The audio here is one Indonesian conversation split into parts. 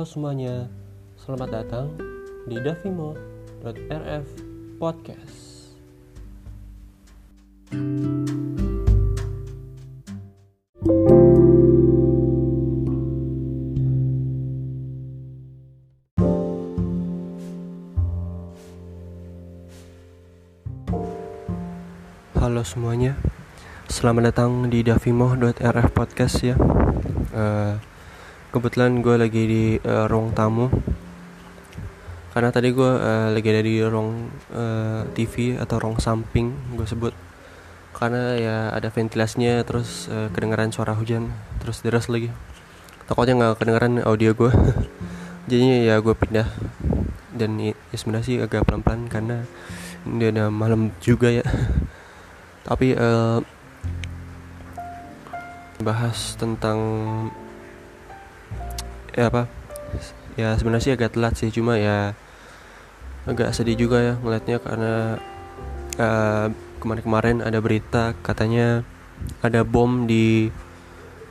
Halo semuanya, selamat datang di davimo.rf podcast. Halo semuanya, selamat datang di davimo.rf podcast ya. Eh, kebetulan gue lagi di eh, ruang tamu. Karena tadi gue eh, lagi ada di ruang eh, TV atau ruang samping gue sebut. Karena ya ada ventilasinya terus eh, kedengaran suara hujan terus deras lagi. Takutnya nggak kedengaran audio gue jadinya ya gue pindah. Dan ya, ya sebenarnya sih agak pelan-pelan karena ini udah malam juga ya. Tapi eh, bahas tentang ya apa? Ya sebenarnya sih agak telat sih cuma ya agak sedih juga ya ngeliatnya karena eh, kemarin-kemarin ada berita katanya ada bom di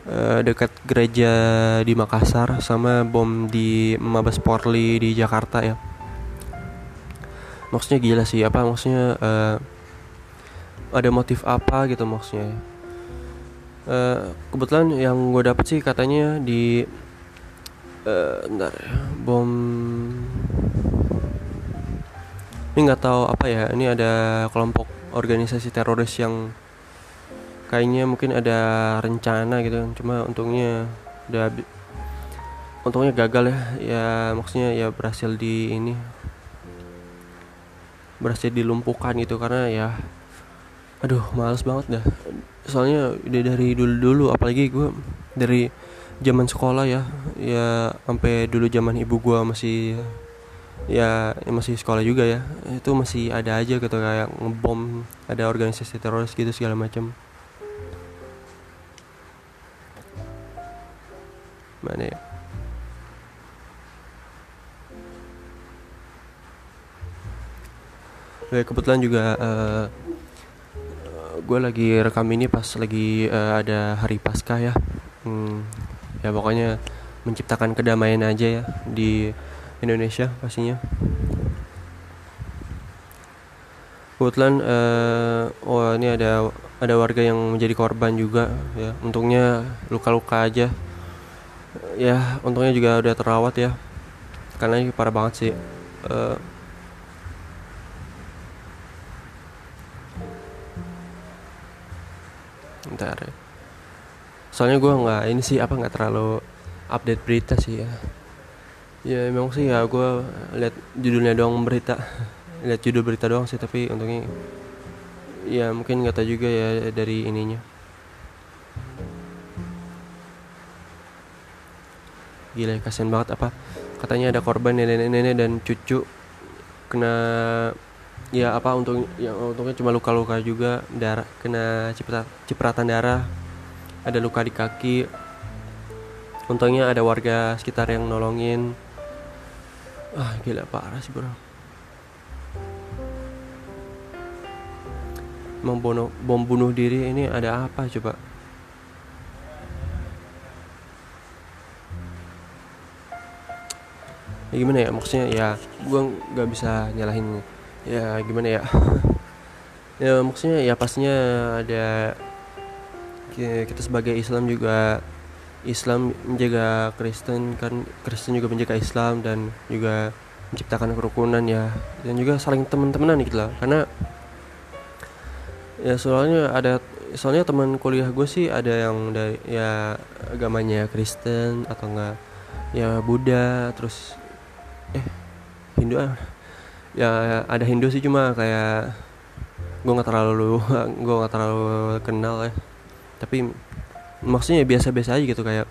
eh, dekat gereja di Makassar sama bom di Mabes Polri di Jakarta ya. Maksudnya gila sih apa maksudnya eh, ada motif apa gitu maksudnya Eh, kebetulan yang gue dapet sih katanya di eh bentar ya, bom. Ini nggak tahu apa ya ini ada kelompok organisasi teroris yang kayaknya mungkin ada rencana gitu cuma untungnya udah untungnya gagal ya. Ya maksudnya ya berhasil di ini. Berhasil dilumpuhkan gitu karena ya aduh males banget dah. Soalnya udah dari dulu dulu apalagi gue dari zaman sekolah ya. Ya sampai dulu zaman ibu gue masih ya, ya masih sekolah juga ya. Itu masih ada aja gitu kayak ngebom ada organisasi teroris gitu segala macam. Mana ya? Ya, kebetulan juga eh, gue lagi rekam ini pas lagi eh, ada hari Paskah ya. Hmm, ya pokoknya menciptakan kedamaian aja ya di Indonesia pastinya. Kebetulan eh, oh ini ada ada warga yang menjadi korban juga ya. Untungnya luka-luka aja. Ya untungnya juga udah terawat ya. Karena ini parah banget sih Eh, Ntar ya. Soalnya gue nggak ini sih apa nggak terlalu update berita sih ya. Ya memang sih ya gue lihat judulnya doang berita, lihat judul berita doang sih tapi untungnya ya mungkin nggak tahu juga ya dari ininya. Gila ya, kasihan banget apa katanya ada korban nenek-nenek dan cucu kena ya apa untung yang untungnya cuma luka-luka juga darah kena ciprat, cipratan darah ada luka di kaki. Untungnya ada warga sekitar yang nolongin. Ah gila parah sih bro. Bono, bom bunuh diri ini ada apa coba? Ya gimana ya? Maksudnya ya gue nggak bisa nyalahin. Ya gimana ya? Ya maksudnya ya pastinya ada kita sebagai Islam juga Islam menjaga Kristen kan Kristen juga menjaga Islam dan juga menciptakan kerukunan ya. Dan juga saling teman-temanan gitu lah karena ya soalnya ada soalnya teman kuliah gue sih ada yang dari ya agamanya Kristen atau enggak ya Buddha terus eh Hindu ah ya ada Hindu sih cuma kayak gue nggak terlalu gue nggak terlalu kenal ya tapi maksudnya biasa-biasa aja gitu kayak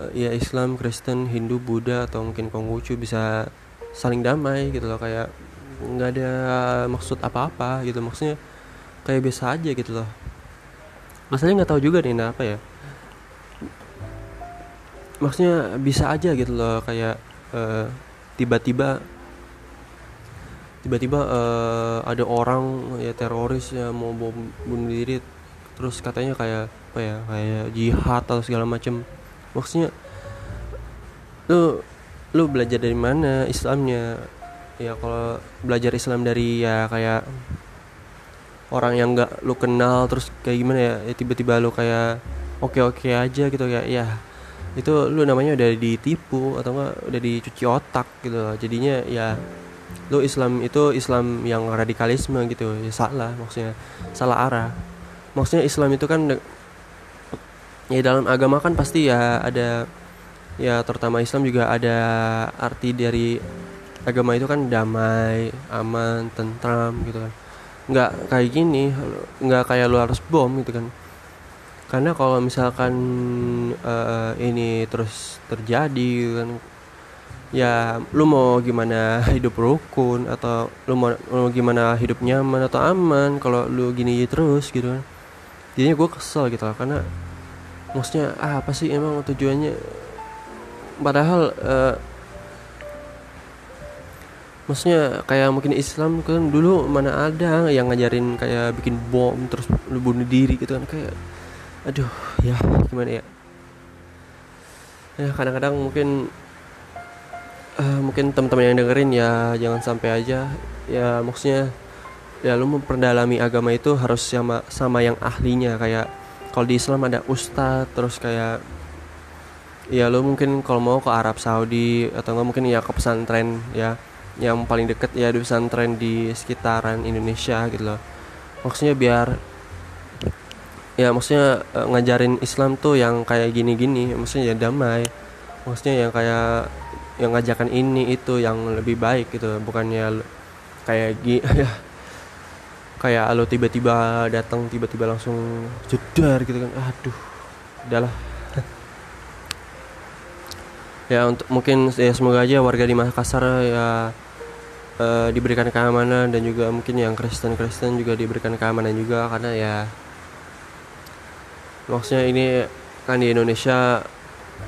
eh, ya Islam Kristen Hindu Buddha atau mungkin Konghucu bisa saling damai gitu loh kayak nggak ada maksud apa-apa gitu. Maksudnya kayak biasa aja gitu loh. Masalahnya nggak tahu juga nih nah apa ya. Maksudnya bisa aja gitu loh kayak eh, tiba-tiba tiba-tiba eh, ada orang ya teroris ya mau bom bunuh diri terus katanya kayak apa ya kayak jihad atau segala macam maksudnya lu lu belajar dari mana Islamnya? Ya kalau belajar Islam dari ya kayak orang yang nggak lu kenal terus kayak gimana ya, ya tiba-tiba lu kayak oke oke aja gitu kayak ya itu lu namanya udah ditipu atau enggak udah dicuci otak gitu. Loh. jadinya ya lu Islam itu Islam yang radikalisme gitu. Ya salah maksudnya salah arah maksudnya Islam itu kan ya dalam agama kan pasti ya ada ya terutama Islam juga ada arti dari agama itu kan damai aman tentram gitu kan. Nggak kayak gini nggak kayak lu harus bom gitu kan. Karena kalau misalkan uh, ini terus terjadi kan ya lu mau gimana hidup rukun atau lu mau, mau gimana hidup nyaman atau aman kalau lu gini terus gitu kan jadinya gue kesel gitu lah karena maksudnya ah, apa sih emang tujuannya? Padahal uh, maksudnya kayak mungkin Islam kan dulu mana ada yang ngajarin kayak bikin bom terus bunuh diri gitu kan kayak aduh ya gimana ya? Ya kadang-kadang mungkin uh, mungkin teman-teman yang dengerin ya jangan sampai aja. Ya maksudnya ya lu memperdalami agama itu harus sama sama yang ahlinya. Kayak kalau di Islam ada ustadz terus kayak ya lu mungkin kalau mau ke Arab Saudi atau enggak mungkin ya ke pesantren ya. Yang paling deket ya di pesantren di sekitaran Indonesia gitu loh. Maksudnya biar ya maksudnya uh, ngajarin Islam tuh yang kayak gini-gini maksudnya ya damai. Maksudnya yang kayak yang ngajakan ini itu yang lebih baik gitu. Bukannya kayak gi ya kayak lo tiba-tiba datang tiba-tiba langsung jedar gitu kan. Aduh udahlah. Ya untuk mungkin ya semoga aja warga di Makassar ya uh, diberikan keamanan dan juga mungkin yang Kristen-Kristen juga diberikan keamanan juga karena ya maksudnya ini kan di Indonesia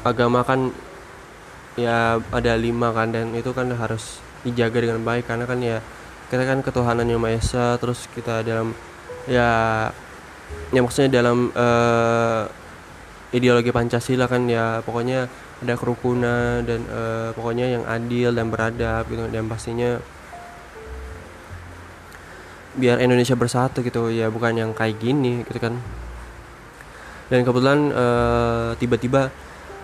agama kan ya ada lima kan dan itu kan harus dijaga dengan baik karena kan ya kita kan ketuhanan yang maha esa terus kita dalam ya ya maksudnya dalam uh, ideologi Pancasila kan ya pokoknya ada kerukunan dan uh, pokoknya yang adil dan beradab gitu. Dan pastinya biar Indonesia bersatu gitu ya bukan yang kayak gini gitu kan. Dan kebetulan uh, tiba-tiba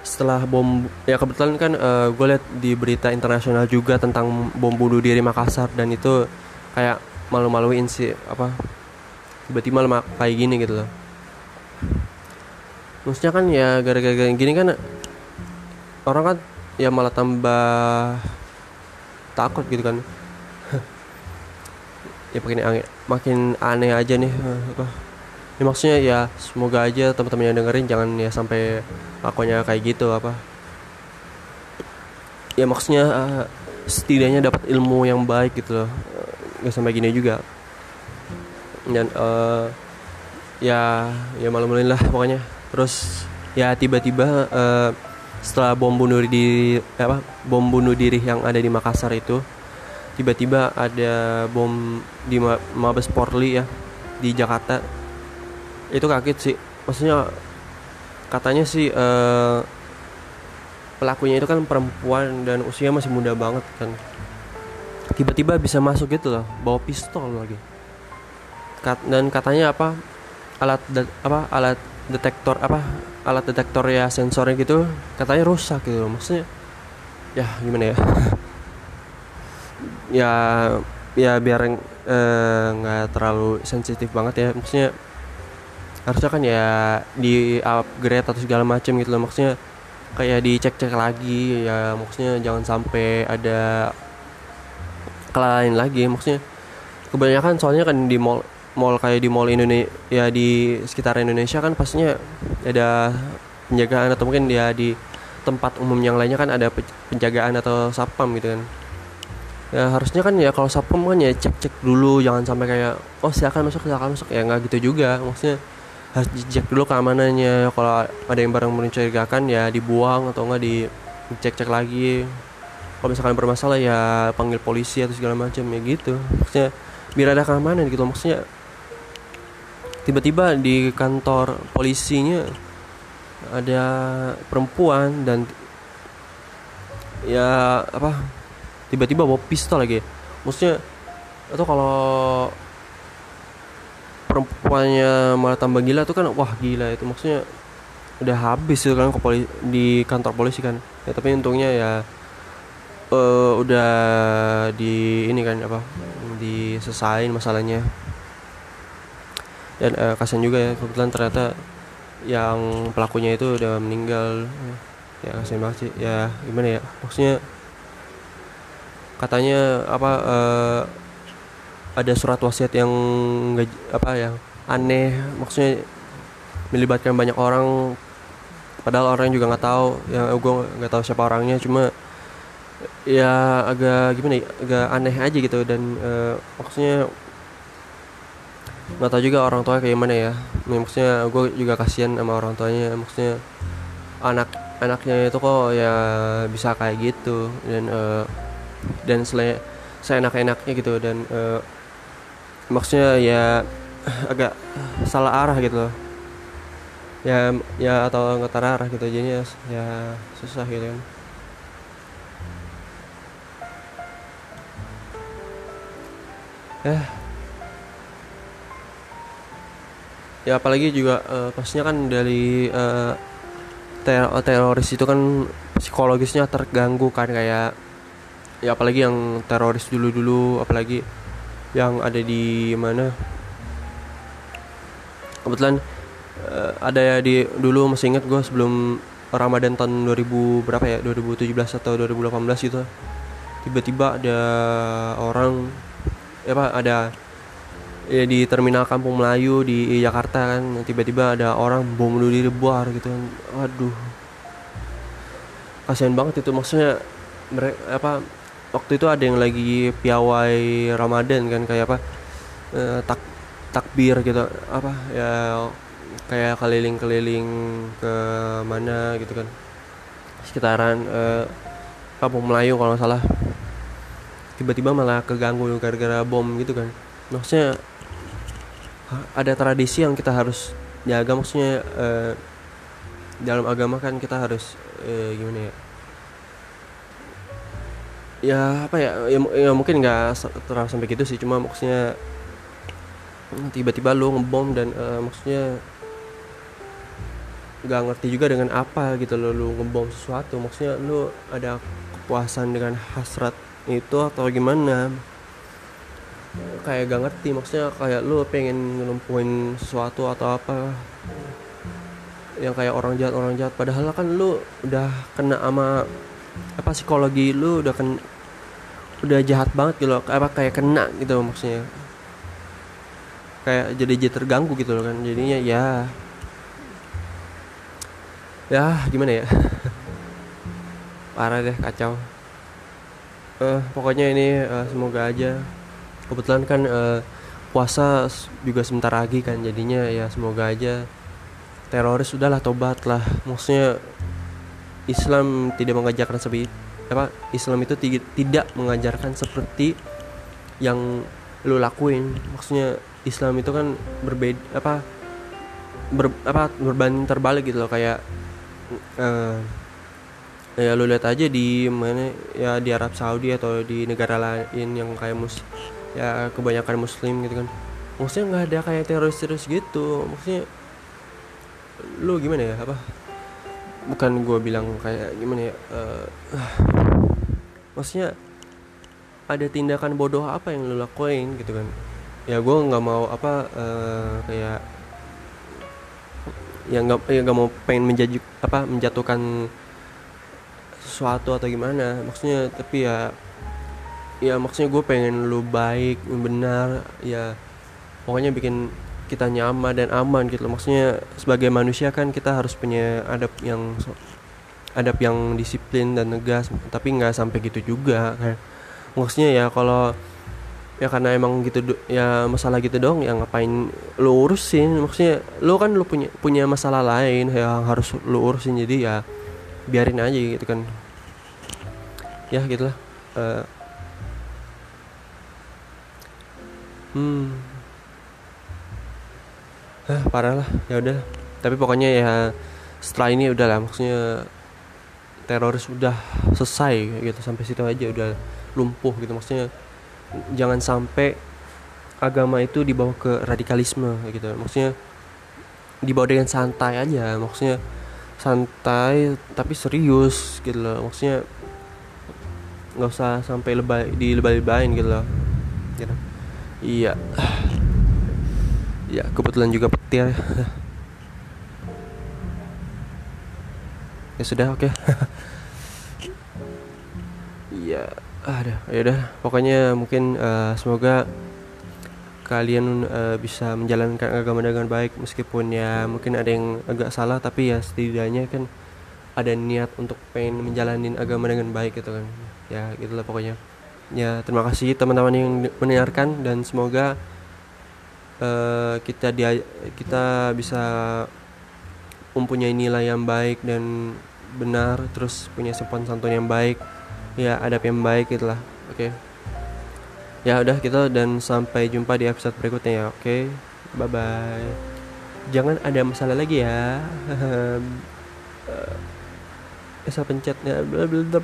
setelah bom ya kebetulan kan uh, gue lihat di berita internasional juga tentang bom bunuh diri Makassar dan itu kayak malu-maluin sih apa tiba-tiba malu kayak gini gitu loh. Maksudnya kan ya gara-gara gini kan orang kan ya malah tambah takut gitu kan. Ya makin makin aneh aja nih apa ya maksudnya ya semoga aja teman-teman yang dengerin jangan ya sampai lakunya kayak gitu apa. Ya maksudnya uh, setidaknya dapat ilmu yang baik gitu loh. Nggak sampai gini juga. Dan uh, ya ya malu-maluin lah pokoknya. Terus ya tiba-tiba uh, setelah bom bunuh di apa bom bunuh diri yang ada di Makassar itu tiba-tiba ada bom di Mabes Polri ya di Jakarta itu kaget sih. Maksudnya katanya sih uh, pelakunya itu kan perempuan dan usia masih muda banget kan. Tiba-tiba bisa masuk gitu loh bawa pistol lagi. Kat, dan katanya apa alat de, apa alat detektor apa alat detektor ya sensornya gitu katanya rusak gitu loh. maksudnya ya gimana ya? Ya ya biar eh, nggak uh, terlalu sensitif banget ya. Maksudnya harusnya kan ya di upgrade atau segala macam gitu loh. Maksudnya kayak dicek-cek lagi ya. Maksudnya jangan sampai ada kelalaian lagi. Maksudnya kebanyakan soalnya kan di mall mall kayak di mall Indonesia ya di sekitar Indonesia kan pastinya ada penjagaan atau mungkin dia di tempat umum yang lainnya kan ada penjagaan atau sapam gitu kan. Ya harusnya kan ya kalau sapam kan ya cek cek dulu. Jangan sampai kayak oh silakan masuk silakan masuk. Ya nggak gitu juga. Maksudnya harus dicek dulu keamanannya. Kalau ada yang barang mencurigakan ya dibuang atau enggak dicek cek lagi. Kalau misalkan bermasalah ya panggil polisi atau segala macam ya gitu. Maksudnya biar ada keamanan gitu maksudnya tiba-tiba di kantor polisinya ada perempuan dan ya apa tiba-tiba bawa pistol lagi. Maksudnya itu kalau perempuannya malah tambah gila tuh kan wah gila itu. Maksudnya udah habis itu kan ke poli di kantor polisi kan. Ya tapi untungnya ya uh, udah di ini kan apa disesain masalahnya. Dan uh, kasian juga ya kebetulan ternyata yang pelakunya itu udah meninggal. Ya kasian banget sih. Ya gimana ya? Maksudnya katanya apa uh, ada surat wasiat yang gak, apa ya aneh maksudnya melibatkan banyak orang padahal orang juga nggak tahu. Yang gue nggak tahu siapa orangnya cuma ya agak gimana ya agak aneh aja gitu. Dan uh, maksudnya nggak tahu juga orang tua kayak mana ya. Maksudnya gue juga kasihan sama orang tuanya. Maksudnya anak anaknya itu kok ya bisa kayak gitu. Dan uh, dan selain saya enak-enaknya gitu. Dan uh, maksudnya ya agak salah arah gitu loh. Ya ya atau nggak terarah gitu jadinya ya susah gitu kan. Eh. Ya apalagi juga uh, pastinya kan dari uh, ter teroris itu kan psikologisnya terganggu kan kayak ya apalagi yang teroris dulu-dulu apalagi yang ada di mana? Kebetulan uh, ada ya di dulu masih inget gue sebelum Ramadan tahun 2000 berapa ya? 2017 atau 2018 gitu. Tiba-tiba ada orang ya pak ada ya di terminal Kampung Melayu di Jakarta kan. Tiba-tiba ada orang bom bunuh diri buar gitu kan. Waduh kasihan banget itu. Maksudnya mereka apa waktu itu ada yang lagi piawai Ramadan kan kayak apa eh, tak takbir gitu apa ya kayak keliling-keliling ke mana gitu kan. Sekitaran eh, Kampung Melayu kalau salah. Tiba-tiba malah keganggu gara-gara bom gitu kan. Maksudnya ada tradisi yang kita harus jaga maksudnya uh, dalam agama kan kita harus uh, gimana ya ya apa ya ya, ya mungkin nggak terlalu sampai gitu sih cuma maksudnya tiba-tiba lu ngebom dan uh, maksudnya nggak ngerti juga dengan apa gitu lo lu ngebom sesuatu. Maksudnya lu ada kepuasan dengan hasrat itu atau gimana? Kayak gak ngerti maksudnya kayak lu pengen ngelumpuhin sesuatu atau apa? Yang kayak orang jahat orang jahat padahal kan lu udah kena sama apa psikologi lu udah kan udah jahat banget gitu loh. Apa kayak kena gitu maksudnya. Kayak jadi jadi terganggu gitu loh kan. Jadinya ya ya gimana ya? Parah deh kacau. Uh, pokoknya ini uh, semoga aja. Kebetulan kan uh, puasa juga sebentar lagi kan. Jadinya ya semoga aja teroris udahlah tobat lah. Maksudnya Islam tidak mengajarkan seperti apa? Islam itu tidak mengajarkan seperti yang lu lakuin. Maksudnya Islam itu kan berbeda apa ber, apa berbanding terbalik gitu loh. Kayak uh, ya lu lihat aja di mana ya di Arab Saudi atau di negara lain yang kayak mus ya kebanyakan muslim gitu kan. Maksudnya nggak ada kayak teroris teroris gitu. Maksudnya lu gimana ya? Apa bukan gue bilang kayak gimana ya uh, maksudnya ada tindakan bodoh apa yang lu lakuin gitu kan? Ya gue nggak mau apa uh, kayak ya nggak ya nggak mau pengen menjadi apa menjatuhkan sesuatu atau gimana. Maksudnya tapi ya ya maksudnya gue pengen lu baik benar ya pokoknya bikin kita nyaman dan aman gitu loh. Maksudnya sebagai manusia kan kita harus punya adab yang adab yang disiplin dan tegas tapi nggak sampai gitu juga kan. Maksudnya ya kalau ya karena emang gitu ya masalah gitu dong yang ngapain lu urusin? Maksudnya lu kan lu punya punya masalah lain yang harus lu urusin jadi ya biarin aja gitu kan. Ya gitulah uh, hmm eh, parah lah. Ya udah. Tapi pokoknya ya setelah ini udah lah. Maksudnya teroris udah selesai gitu. Sampai situ aja udah lumpuh gitu. Maksudnya jangan sampai agama itu dibawa ke radikalisme gitu. Maksudnya dibawa dengan santai aja. Maksudnya santai tapi serius gitu loh. Maksudnya nggak usah sampai lebay di lebay-lebayin gitu loh. Gitu. iya ya kebetulan juga petir. Ya sudah oke. Okay. iya ada ya udah. Pokoknya mungkin uh, semoga kalian uh, bisa menjalankan agama dengan baik meskipun ya mungkin ada yang agak salah tapi ya setidaknya kan ada niat untuk pengen menjalani agama dengan baik gitu kan. Ya gitulah pokoknya. Ya terima kasih teman-teman yang mendengarkan dan semoga uh, kita dia kita bisa mempunyai nilai yang baik dan benar terus punya sopan santun yang baik ya adab yang baik gitulah oke. Okay ya udah gitu dan sampai jumpa di episode berikutnya ya oke. Okay? bye bye jangan ada masalah lagi ya. Uh, pencetnya bla bla bla